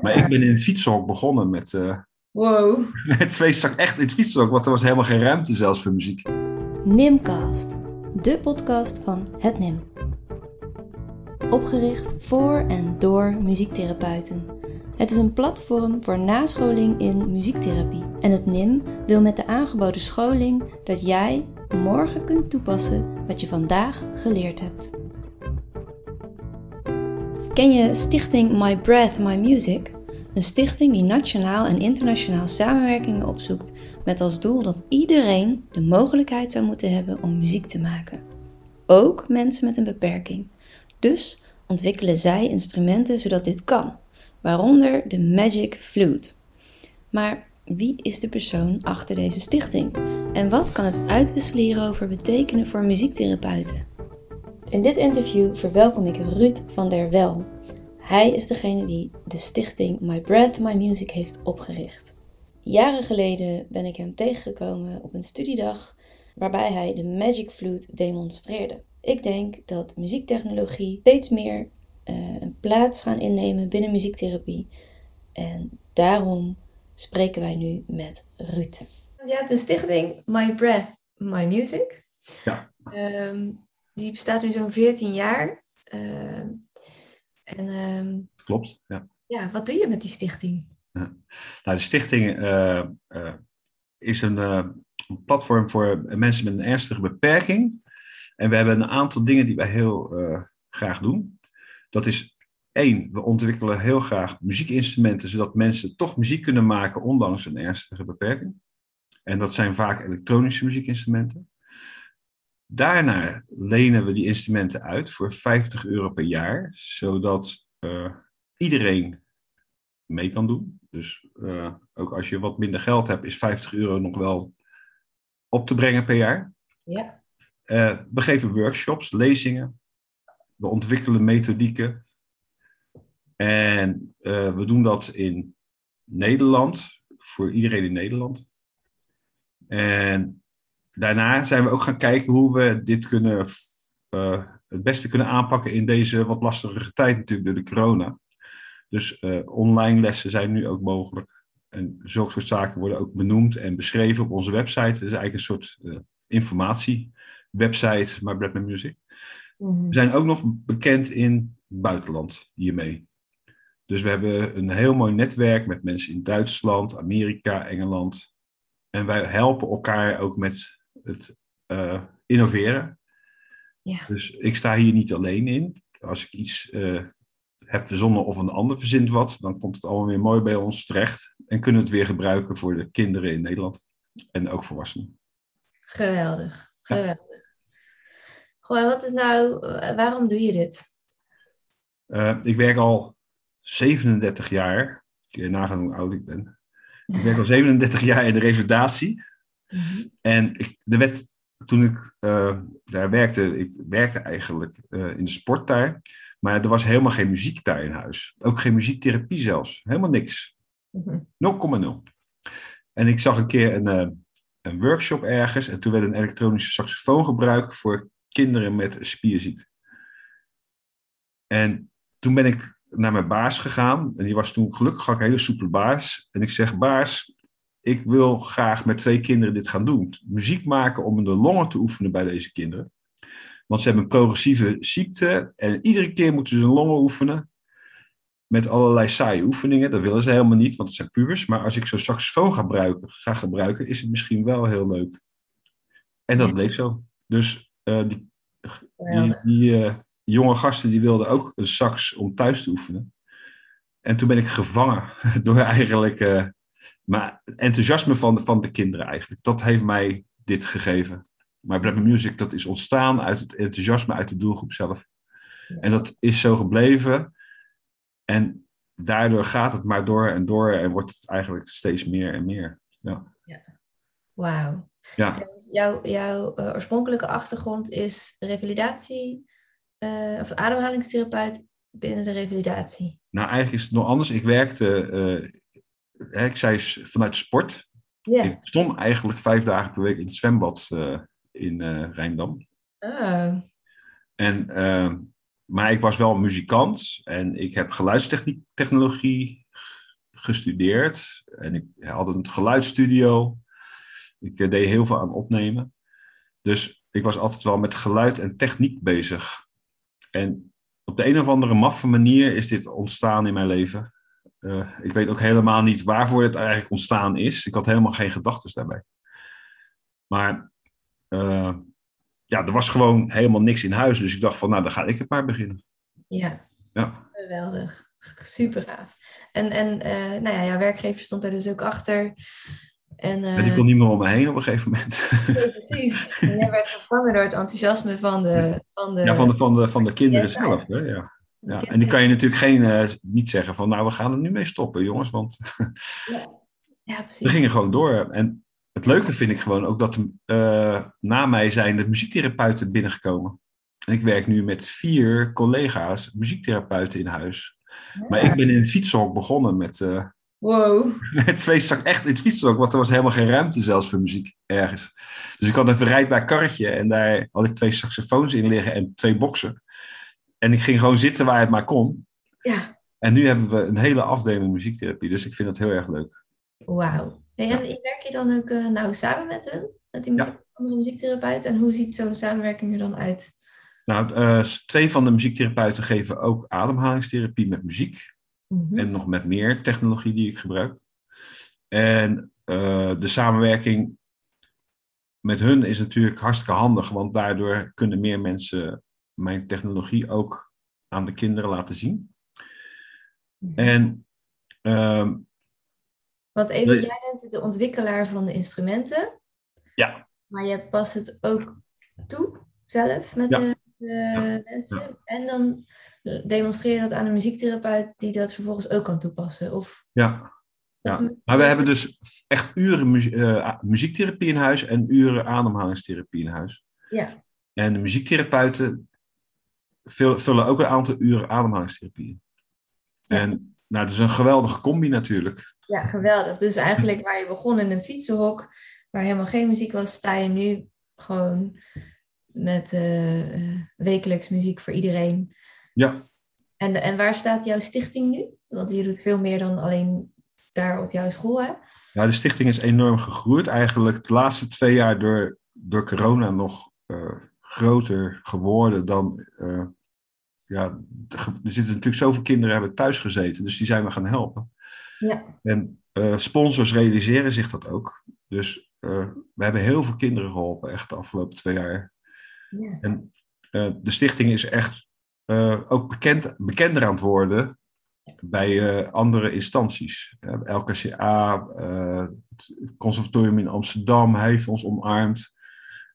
Maar ik ben in het fietshok begonnen met, uh, wow. met twee zak echt in het fietshok, want er was helemaal geen ruimte zelfs voor muziek. Nimcast, de podcast van het Nim. Opgericht voor en door muziektherapeuten. Het is een platform voor nascholing in muziektherapie. En het NIM wil met de aangeboden scholing dat jij morgen kunt toepassen wat je vandaag geleerd hebt. Ken je stichting My Breath, My Music? Een stichting die nationaal en internationaal samenwerkingen opzoekt met als doel dat iedereen de mogelijkheid zou moeten hebben om muziek te maken. Ook mensen met een beperking. Dus ontwikkelen zij instrumenten zodat dit kan, waaronder de Magic Flute. Maar wie is de persoon achter deze stichting? En wat kan het uitwisselen hierover betekenen voor muziektherapeuten? In dit interview verwelkom ik Ruud van der Wel. Hij is degene die de stichting My Breath, My Music heeft opgericht. Jaren geleden ben ik hem tegengekomen op een studiedag waarbij hij de Magic Flute demonstreerde. Ik denk dat muziektechnologie steeds meer uh, een plaats gaan innemen binnen muziektherapie. En daarom spreken wij nu met Ruud. Ja, de stichting My Breath, My Music. Ja. Um, die bestaat nu zo'n 14 jaar. Uh, en, um, Klopt, ja. Ja, wat doe je met die stichting? Ja. Nou, de stichting uh, uh, is een, een, platform voor mensen met een ernstige beperking. En we hebben een aantal dingen die wij heel graag doen. Dat is één, we ontwikkelen heel graag muziekinstrumenten, zodat mensen toch muziek kunnen maken ondanks een ernstige beperking. En dat zijn vaak elektronische muziekinstrumenten. Daarna lenen we die instrumenten uit voor 50 euro per jaar, zodat uh, iedereen mee kan doen. Dus uh, ook als je wat minder geld hebt, is 50 euro nog wel op te brengen per jaar. Ja. Uh, we geven workshops, lezingen. We ontwikkelen methodieken. En we doen dat in Nederland, voor iedereen in Nederland. En daarna zijn we ook gaan kijken hoe we dit kunnen, uh, het beste kunnen aanpakken in deze wat lastigere tijd natuurlijk door de corona. Dus uh, online lessen zijn nu ook mogelijk. En zulke soort zaken worden ook benoemd en beschreven op onze website. Het is eigenlijk een soort uh, informatie-website, My Bread Music. Mm-hmm. We zijn ook nog bekend in het buitenland hiermee. Dus we hebben een heel mooi netwerk met mensen in Duitsland, Amerika, Engeland. En wij helpen elkaar ook met het uh, innoveren. Ja. Dus ik sta hier niet alleen in. Als ik iets uh, heb verzonnen of een ander verzint wat, dan komt het allemaal weer mooi bij ons terecht. En kunnen we het weer gebruiken voor de kinderen in Nederland. En ook volwassenen. Geweldig, geweldig. Ja. Goh, wat is nou, waarom doe je dit? Uh, ik werk al 37 jaar. Kun je nagaan hoe oud ik ben. Ik werk al 37 jaar in de revalidatie. Mm-hmm. En ik, de wet, toen ik uh, daar werkte, ik werkte eigenlijk uh, in de sport daar. Maar er was helemaal geen muziek daar in huis. Ook geen muziektherapie zelfs. Helemaal niks. Mm-hmm. 0,0. En ik zag een keer een, uh, een workshop ergens. En toen werd een elektronische saxofoon gebruikt voor kinderen met spierziekte. En toen ben ik naar mijn baas gegaan. En die was toen gelukkig een hele soepele baas. En ik zeg, baas, ik wil graag met twee kinderen dit gaan doen. Muziek maken om de longen te oefenen bij deze kinderen. Want ze hebben een progressieve ziekte. En iedere keer moeten ze hun longen oefenen. Met allerlei saaie oefeningen. Dat willen ze helemaal niet, want het zijn pubers. Maar als ik zo'n saxofoon ga gebruiken, ga gebruiken, is het misschien wel heel leuk. En dat bleek zo. Dus uh, die, die, die uh, die jonge gasten die wilden ook een sax om thuis te oefenen. En toen ben ik gevangen door eigenlijk uh, maar enthousiasme van de, van de kinderen eigenlijk. Dat heeft mij dit gegeven. Maar Black Music, dat is ontstaan uit het enthousiasme uit de doelgroep zelf. Ja. En dat is zo gebleven. En daardoor gaat het maar door en door en wordt het eigenlijk steeds meer en meer. Ja. ja. Wauw. Ja. Jouw, jouw uh, oorspronkelijke achtergrond is revalidatie uh, of ademhalingstherapeut binnen de revalidatie? Nou, eigenlijk is het nog anders. Ik werkte, uh, ik zei vanuit sport. Yeah. Ik stond eigenlijk vijf dagen per week in het zwembad uh, in Rijndam. Oh. En, maar ik was wel muzikant en ik heb geluidstechnologie gestudeerd en ik had een geluidsstudio. Ik deed heel veel aan opnemen. Dus ik was altijd wel met geluid en techniek bezig. En op de een of andere maffe manier is dit ontstaan in mijn leven. Uh, ik weet ook helemaal niet waarvoor het eigenlijk ontstaan is. Ik had helemaal geen gedachten daarbij. Maar uh, ja, er was gewoon helemaal niks in huis. Dus ik dacht van, nou, dan ga ik het maar beginnen. Ja, ja. geweldig. Super gaaf. En, en uh, nou ja, jouw werkgever stond er dus ook achter. En, uh, die kon niet meer om me heen op een gegeven moment. precies. En jij werd vervangen door het enthousiasme van de... Van de, ja, van de, van de, van de kinderen zelf. Hè? Ja. Ja, en die kan je natuurlijk geen, uh, niet zeggen van nou we gaan er nu mee stoppen jongens, want ja. Ja, precies. we gingen gewoon door. En het leuke vind ik gewoon ook dat uh, na mij zijn de muziektherapeuten binnengekomen. En ik werk nu met vier collega's, muziektherapeuten in huis. Maar ik ben in het fietshok begonnen met, uh, wow. twee echt in het fietshok, want er was helemaal geen ruimte zelfs voor muziek ergens. Dus ik had een verrijdbaar karretje en daar had ik twee saxofoons in liggen en twee boksen. En ik ging gewoon zitten waar het maar kon. Ja. En nu hebben we een hele afdeling muziektherapie, dus ik vind dat heel erg leuk. Wauw. En werk je dan ook uh, nou samen met hem, met die andere muziektherapeut? En hoe ziet zo'n samenwerking er dan uit? Nou, uh, twee van de muziektherapeuten geven ook ademhalingstherapie met muziek. Mhm. En nog met meer technologie die ik gebruik. En uh, de samenwerking met hun is natuurlijk hartstikke handig, want daardoor kunnen meer mensen mijn technologie ook aan de kinderen laten zien. En. Uh, Want even, jij bent de ontwikkelaar van de instrumenten. Ja. Maar je past het ook toe zelf met de, de mensen. En dan demonstreer je dat aan een muziektherapeut die dat vervolgens ook kan toepassen. Of ja. Ja, maar we hebben dus echt uren uh, muziektherapie in huis en uren ademhalingstherapie in huis. Ja. En de muziektherapeuten vullen ook een aantal uren ademhalingstherapie En nou, dat is een geweldige combi natuurlijk. Ja, geweldig. Dus eigenlijk waar je begon in een fietsenhok, waar helemaal geen muziek was, sta je nu gewoon met uh, wekelijks muziek voor iedereen. Ja. En, en waar staat jouw stichting nu? Want je doet veel meer dan alleen daar op jouw school, hè? Ja, de stichting is enorm gegroeid. Eigenlijk de laatste twee jaar door, door corona nog uh, groter geworden dan. Uh, ja, er zitten natuurlijk zoveel kinderen hebben thuis gezeten, dus die zijn we gaan helpen. Ja. En uh, sponsors realiseren zich dat ook. Dus uh, we hebben heel veel kinderen geholpen, echt de afgelopen twee jaar. Ja. En de stichting is echt ook bekend, bekender aan het worden bij andere instanties. LKCA, het Conservatorium in Amsterdam heeft ons omarmd.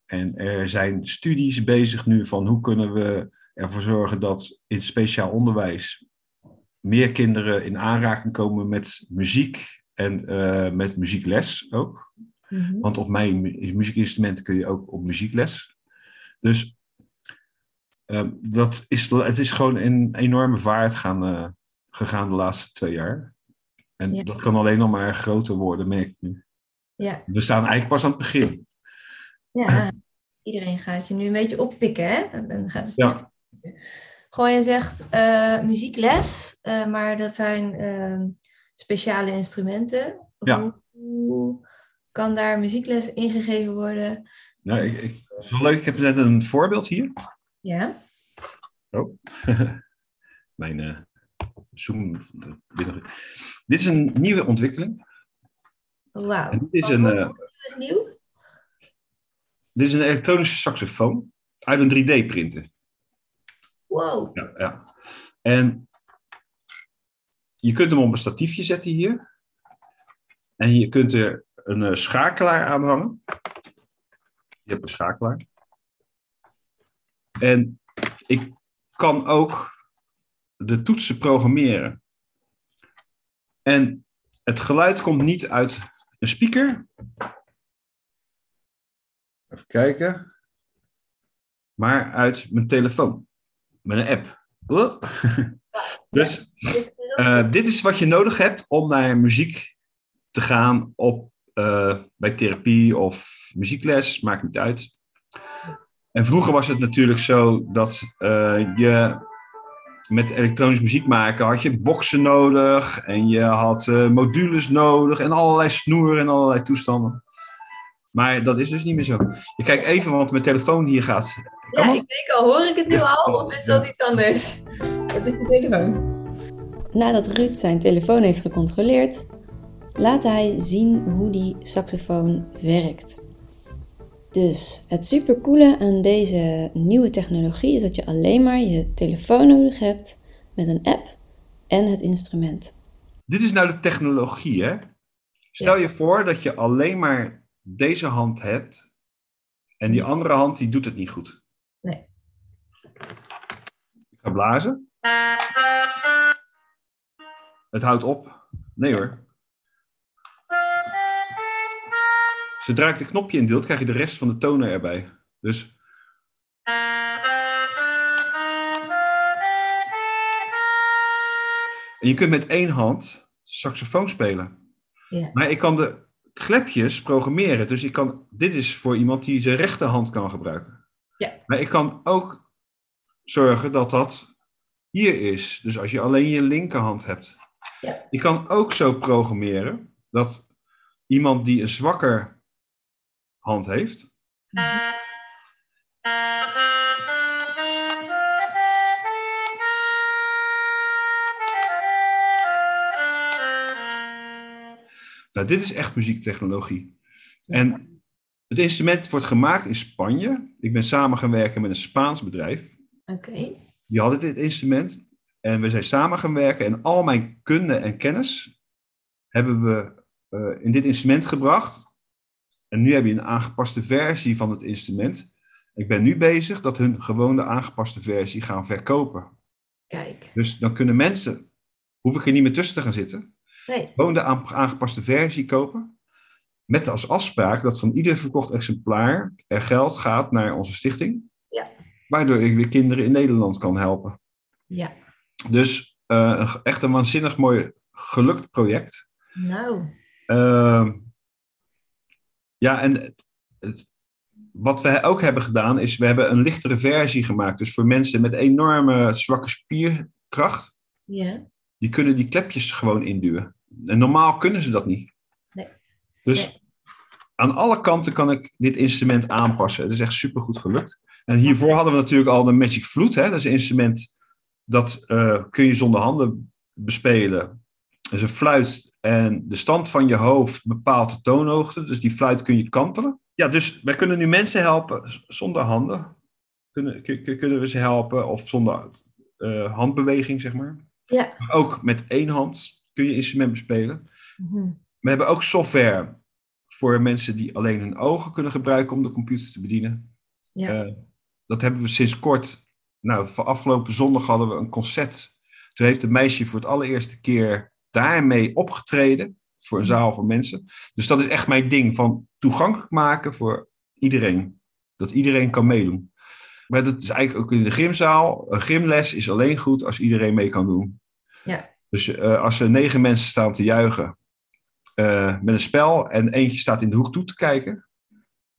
En er zijn studies bezig nu van hoe kunnen we ervoor zorgen dat in speciaal onderwijs meer kinderen in aanraking komen met muziek en uh, met muziekles ook. Mm-hmm. Want op mijn muziekinstrumenten kun je ook op muziekles. Dus uh, dat is, het is gewoon een enorme vaart gaan, uh, gegaan de laatste twee jaar. En ja. dat kan alleen nog maar groter worden, merk ik nu. Ja. We staan eigenlijk pas aan het begin. Ja, iedereen gaat je nu een beetje oppikken, hè? En gaat ja. Gewoon je zegt uh, muziekles, uh, maar dat zijn uh, speciale instrumenten. Ja. Hoe, hoe, kan daar muziekles ingegeven worden? Nou, ik, ik, het is wel leuk. Ik heb net een voorbeeld hier. Ja. Oh. Mijn uh, Zoom. Dit is een nieuwe ontwikkeling. Wauw. Dit is een. Is nieuw? Dit is een elektronische saxofoon uit een 3D-printer. Wow. Ja, ja. En je kunt hem op een statiefje zetten hier. En je kunt er een uh, schakelaar aan hangen. Je hebt een schakelaar. En ik kan ook de toetsen programmeren. En het geluid komt niet uit een speaker, Even kijken. Maar uit mijn telefoon. Met een app. dus uh, dit is wat je nodig hebt om naar muziek te gaan op, uh, bij therapie of muziekles. Maakt niet uit. En vroeger was het natuurlijk zo dat uh, je met elektronisch muziek maken had je boxen nodig en je had eh, modules nodig en allerlei snoeren en allerlei toestanden. Maar dat is dus niet meer zo. Ik kijk even, want mijn telefoon hier gaat. Kan Ja, dat? ik denk al, hoor ik het nu al of is dat iets anders? Het is de telefoon. Nadat Ruud zijn telefoon heeft gecontroleerd, laat hij zien hoe die saxofoon werkt. Dus het supercoole aan deze nieuwe technologie is dat je alleen maar je telefoon nodig hebt met een app en het instrument. Dit is nou de technologie, hè? Stel je voor dat je alleen maar deze hand hebt en die andere hand die doet het niet goed. Nee. Ik ga blazen. Het houdt op. Nee hoor. Zodra ik de knopje indeelt, krijg je de rest van de tonen erbij. Dus. En je kunt met één hand saxofoon spelen. Ja. Maar ik kan de klepjes programmeren. Dus ik kan, dit is voor iemand die zijn rechterhand kan gebruiken. Ja. Maar ik kan ook zorgen dat dat hier is. Dus als je alleen je linkerhand hebt. Ja. Je kan ook zo programmeren dat iemand die een zwakker hand heeft. Nou, dit is echt muziektechnologie. En het instrument wordt gemaakt in Spanje. Ik ben samen gaan werken met een Spaans bedrijf. Oké. Die hadden dit instrument. En we zijn samen gaan werken. En al mijn kunde en kennis hebben we eh, in dit instrument gebracht. En nu heb je een aangepaste versie van het instrument. Ik ben nu bezig dat hun gewoon de aangepaste versie gaan verkopen. Kijk. Dus dan kunnen mensen, hoef ik er niet meer tussen te gaan zitten, Nee. gewoon de aan- aangepaste versie kopen. Met als afspraak dat van ieder verkocht exemplaar er geld gaat naar onze stichting. Ja. Waardoor ik weer kinderen in Nederland kan helpen. Ja. Dus eh, echt een waanzinnig mooi gelukt project. Nou. Ehm, ja, en het- wat we ook hebben gedaan is, we hebben een lichtere versie gemaakt. Dus voor mensen met enorme zwakke spierkracht, Ja. die kunnen die klepjes gewoon induwen. En normaal kunnen ze dat niet. Nee. Dus Nee. aan alle kanten kan ik dit instrument aanpassen. Het is echt supergoed gelukt. En hiervoor hadden we natuurlijk al de Magic Flute. Hè? Dat is een instrument dat eh, kun je zonder handen bespelen. Dat is een fluit en de stand van je hoofd bepaalt de toonhoogte. Dus die fluit kun je kantelen. Ja, dus wij kunnen nu mensen helpen zonder handen. Kunnen, kun- kun- kunnen we ze helpen of zonder eh, handbeweging, zeg maar. Ja. Maar ook met één hand kun je instrument bespelen. Mhm. We hebben ook software voor mensen die alleen hun ogen kunnen gebruiken om de computer te bedienen. Ja. Eh, dat hebben we sinds kort. Nou, van afgelopen zondag hadden we een concert. Toen heeft een meisje voor het allereerste keer daarmee opgetreden. Voor een zaal voor mensen. Dus dat is echt mijn ding. Van toegankelijk maken voor iedereen. Dat iedereen kan meedoen. Maar dat is eigenlijk ook in de gymzaal. Een gymles is alleen goed als iedereen mee kan doen. Ja. Dus eh, als er negen mensen staan te juichen eh, met een spel en eentje staat in de hoek toe te kijken,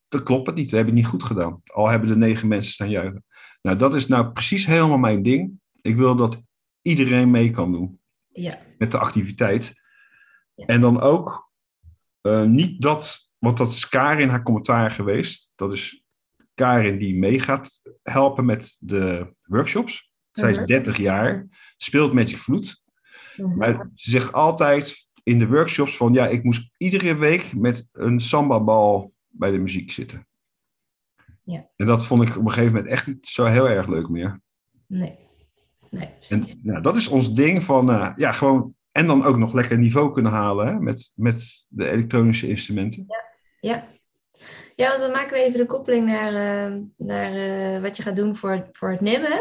dan klopt het niet. Dat hebben we niet goed gedaan. Al hebben de negen mensen staan juichen. Nou, dat is nou precies helemaal mijn ding. Ik wil dat iedereen mee kan doen Ja. met de activiteit. Ja. En dan ook eh, niet dat, want dat is Karin haar commentaar geweest. Dat is Karin die mee gaat helpen met de workshops. Zij is Mhm. 30 jaar, speelt Magic Flute. Mhm. Maar ze zegt altijd in de workshops van ja, ik moest iedere week met een sambabal bij de muziek zitten. Ja. En dat vond ik op een gegeven moment echt niet zo heel erg leuk meer. Nee. Nee, En nou, dat is ons ding van eh, ja, gewoon. En dan ook nog lekker niveau kunnen halen hè, met, met de elektronische instrumenten. Ja. Ja, want dan maken we even de koppeling naar, eh, naar eh, wat je gaat doen voor, voor het NIM. Hè?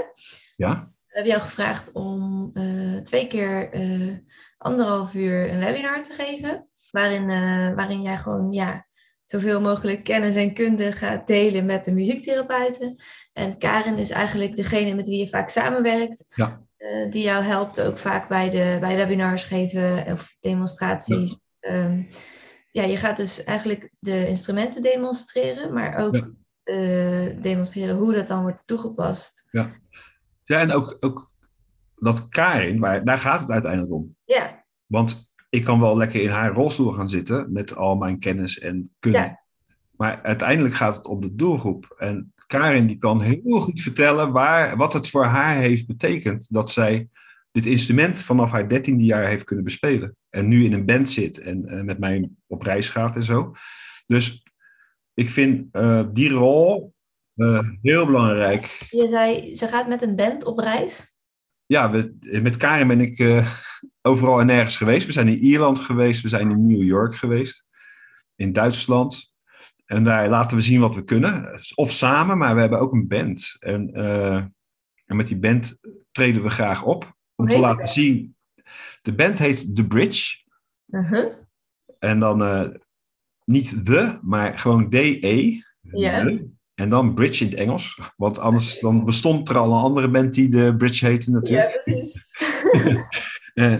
Ja, We hebben jou gevraagd om eh, twee keer eh, anderhalf uur een webinar te geven. Waarin, eh, waarin jij gewoon ja, zoveel mogelijk kennis en kunde gaat delen met de muziektherapeuten. En Karin is eigenlijk degene met wie je vaak samenwerkt. Ja. die jou helpt ook vaak bij, de, bij webinars geven of demonstraties. Ja. ja, je gaat dus eigenlijk de instrumenten demonstreren, maar ook Ja. demonstreren hoe dat dan wordt toegepast. ja en ook, ook dat Karin, waar, daar gaat het uiteindelijk om. Ja. Want ik kan wel lekker in haar rolstoel gaan zitten met al mijn kennis en kunde. Ja. Maar uiteindelijk gaat het om de doelgroep. En Karin die kan heel goed vertellen waar, wat het voor haar heeft betekend dat zij dit instrument vanaf haar dertiende jaar heeft kunnen bespelen. En nu in een band zit en eh, met mij op reis gaat en zo. Dus ik vind eh, die rol eh, heel belangrijk. Je zei, ze gaat met een band op reis. Ja, we, met Karin ben ik eh, overal en nergens geweest. We zijn in Ierland geweest, we zijn in New York geweest, in Duitsland. En daar laten we zien wat we kunnen. Of samen, maar we hebben ook een band. En, eh, en met die band treden we graag op. Om te de laten zien. De band heet The Bridge. Uh-huh. En dan niet The, maar gewoon D-E. Ja. De. En dan Bridge in het Engels. Want anders dan bestond er al een andere band die de Bridge heette natuurlijk. Ja, precies. Eh,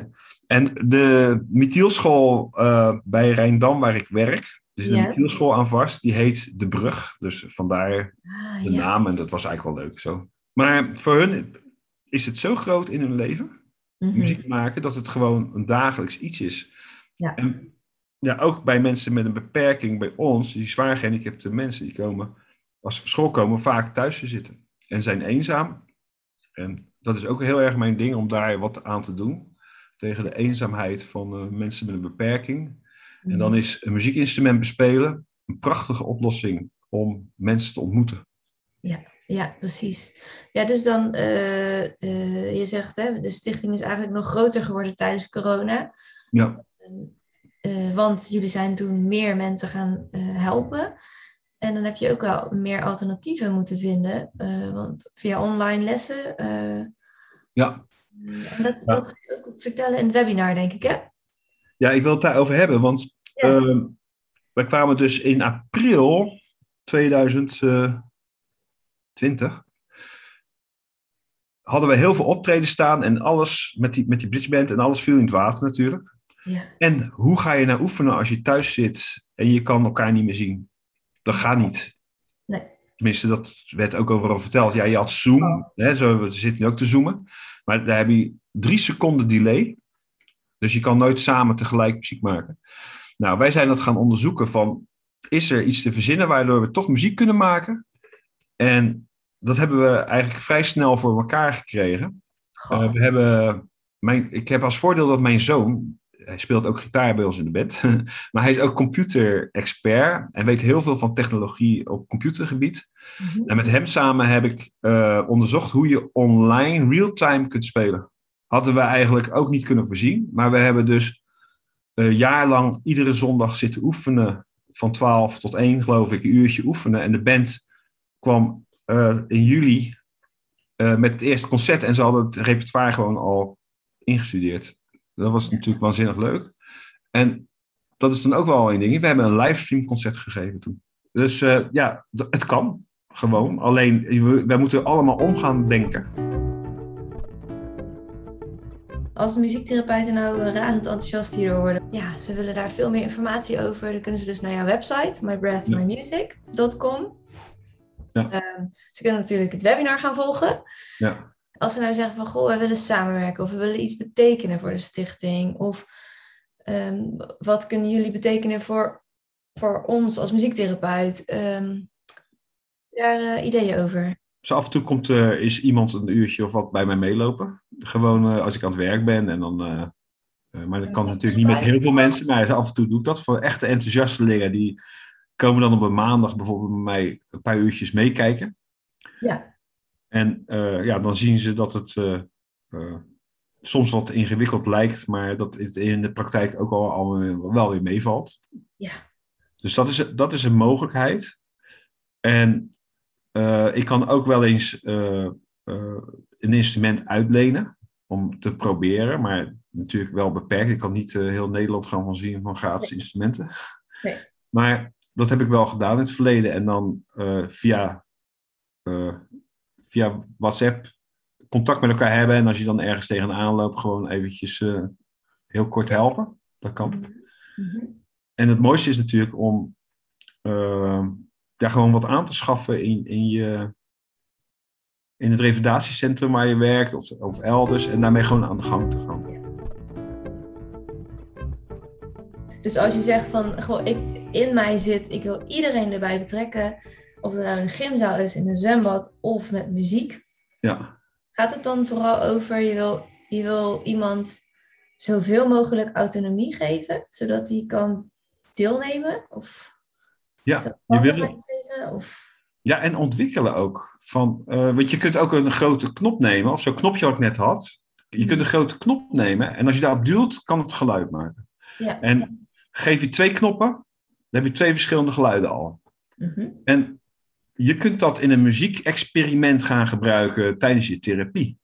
en de Mithielschool eh, bij Rijndam, waar ik werk, dus de Ja. Mithielschool aan vast, die heet De Brug. Dus vandaar Ah, de ja. naam en dat was eigenlijk wel leuk zo. Maar voor hun is het zo groot in hun leven, Mhm. muziek maken, dat het gewoon een dagelijks iets is. Ja. En ja, ook bij mensen met een beperking, bij ons, die zwaar gehandicapte mensen, die komen, als ze van school komen, vaak thuis te zitten. En zijn eenzaam. En dat is ook heel erg mijn ding om daar wat aan te doen. Tegen de eenzaamheid van eh, mensen met een beperking. En dan is een muziekinstrument bespelen een prachtige oplossing om mensen te ontmoeten. Ja, precies. Ja, dus dan, eh, eh, je zegt, hè, de stichting is eigenlijk nog groter geworden tijdens corona. Ja, want jullie zijn toen meer mensen gaan helpen. En dan heb je ook wel meer alternatieven moeten vinden. eh, want via online lessen. eh, ja. en dat, Ja. dat ga je ook vertellen in het webinar, denk ik, hè? ja ik wil het daarover hebben, want Ja. ehm, wij kwamen dus in april 2020. Hadden we heel veel optreden staan en alles met die, met die bridgeband en alles viel in het water natuurlijk. Ja. En hoe ga je nou oefenen als je thuis zit en je kan elkaar niet meer zien? Dat gaat niet. Nee. Tenminste, dat werd ook overal verteld. Ja, je had Zoom. Hè, zo, we zitten nu ook te zoomen. Maar daar heb je drie seconden delay. Dus je kan nooit samen tegelijk muziek maken. Nou, wij zijn dat gaan onderzoeken van... Is er iets te verzinnen waardoor we toch muziek kunnen maken? En dat hebben we eigenlijk vrij snel voor elkaar gekregen. Eh, we hebben, mijn, ik heb als voordeel dat mijn zoon, hij speelt ook gitaar bij ons in de band, maar hij is ook computer-expert en weet heel veel van technologie op computergebied. Mhm. En met hem samen heb ik eh, onderzocht hoe je online real-time kunt spelen. Hadden we eigenlijk ook niet kunnen voorzien, maar we hebben dus een jaar lang iedere zondag zitten oefenen, van 12 tot 1 geloof ik, een uurtje oefenen. En de band kwam eh, in juli eh, met het eerste concert en ze hadden het repertoire gewoon al ingestudeerd. Dat was natuurlijk waanzinnig leuk. En dat is dan ook wel een ding. We hebben een livestream concert gegeven toen. Dus eh, ja, het kan gewoon. Alleen, wij moeten allemaal om gaan denken. Als de muziektherapeuten nou razend enthousiast hierdoor worden, ja, ze willen daar veel meer informatie over, dan kunnen ze dus naar jouw website, mybreathmymusic.com. Ja. Ehm, ze kunnen natuurlijk het webinar gaan volgen. Ja. Als ze nou zeggen van, goh, we willen samenwerken of we willen iets betekenen voor de stichting, of ehm, wat kunnen jullie betekenen voor, voor ons als muziektherapeut? Ehm, daar eh, ideeën over. Dus af en toe komt er is iemand een uurtje of wat bij mij meelopen. Gewoon eh, als ik aan het werk ben. En dan, eh, eh, maar dat kan natuurlijk niet met heel veel mensen. Maar af en toe doe ik dat. Voor echte enthousiastelingen. Die komen dan op een maandag bijvoorbeeld bij mij een paar uurtjes meekijken. Ja. En eh, ja, dan zien ze dat het eh, eh, soms wat ingewikkeld lijkt. Maar dat het in de praktijk ook al, al wel weer meevalt. Ja. Dus dat is, dat is een mogelijkheid. En ik kan ook wel eens een instrument uitlenen om te proberen, maar natuurlijk wel beperkt. Ik kan niet heel Nederland gaan voorzien van gratis instrumenten. Nee. Maar dat heb ik wel gedaan in het verleden en dan via, via WhatsApp contact met elkaar hebben en als je dan ergens tegenaan loopt, gewoon eventjes eh, heel kort helpen. Dat kan. Mhm. En het mooiste is natuurlijk om uh, daar gewoon wat aan te schaffen in, in, je, in het revalidatiecentrum waar je werkt of, of elders en daarmee gewoon aan de gang te gaan. Dus als je zegt van, gewoon, ik, in mij zit, ik wil iedereen erbij betrekken, of het nou een gymzaal is, in een zwembad of met muziek. Ja. Gaat het dan vooral over, je wil, je wil iemand zoveel mogelijk autonomie geven, zodat hij kan deelnemen? Of ja, je wil... geven? Of... Ja, en ontwikkelen ook. Van, uh, want je kunt ook een grote knop nemen, of zo'n knopje wat ik net had. Je kunt een hmm. grote knop nemen en als je daarop duwt, kan het geluid maken. Ja. En geef je twee knoppen, dan heb je twee verschillende geluiden al. Mm En je kunt dat in een muziekexperiment gaan gebruiken tijdens je therapie.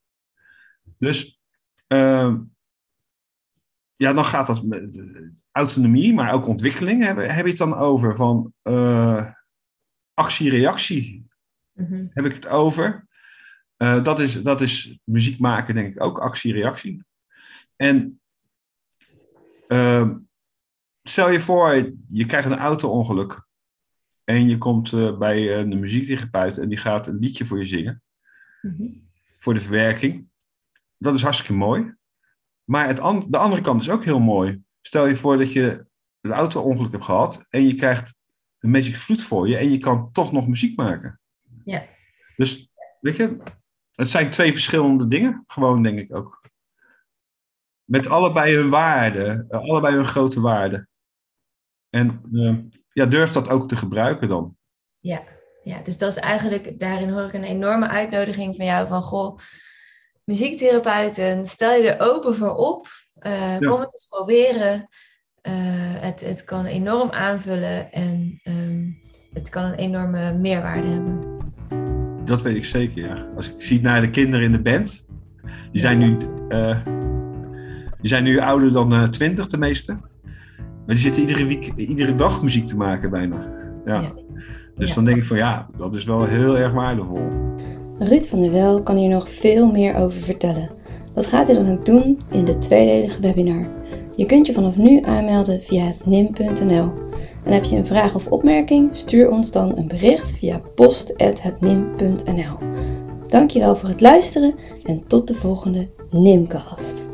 Dus uh, ja, dan gaat dat met autonomie, maar ook ontwikkeling. Heb, heb je het dan over van uh, actie-reactie? Mhm. Heb ik het over? Uh, dat, is, dat is muziek maken, denk ik ook, actie-reactie. En stel je voor, je krijgt een auto-ongeluk. En je komt uh, bij een muziektherapeut en die gaat een liedje voor je zingen. Mhm. Voor de verwerking. Dat is hartstikke mooi. Maar het an de andere kant is ook heel mooi. Stel je voor dat je een auto-ongeluk hebt gehad en je krijgt een Magic Flute voor je en je kan toch nog muziek maken. Ja. Dus, weet je, het zijn twee verschillende dingen, gewoon denk ik ook. Met allebei hun waarde, allebei hun grote waarde. En uh, ja, durf dat ook te gebruiken dan. Ja, ja, dus dat is eigenlijk, daarin hoor ik een enorme uitnodiging van jou van, goh, muziektherapeuten, stel je er open voor op. Uh, Kom het eens proberen. Uh, het, het kan enorm aanvullen en um, het kan een enorme meerwaarde hebben. Dat weet ik zeker, ja. Als ik zie naar de kinderen in de band, die zijn nu, uh, die zijn nu ouder dan twintig, de meeste. Maar die zitten iedere, week, iedere dag muziek te maken bijna. Ja. ja. Dus ja. dan denk ik van ja, dat is wel heel erg waardevol. Ruud van der Wel kan hier nog veel meer over vertellen. Dat gaat hij dan ook doen in de tweedelige webinar. Je kunt je vanaf nu aanmelden via het nim.nl. En heb je een vraag of opmerking, stuur ons dan een bericht via post.hetnim.nl. Dankjewel voor het luisteren en tot de volgende Nimcast.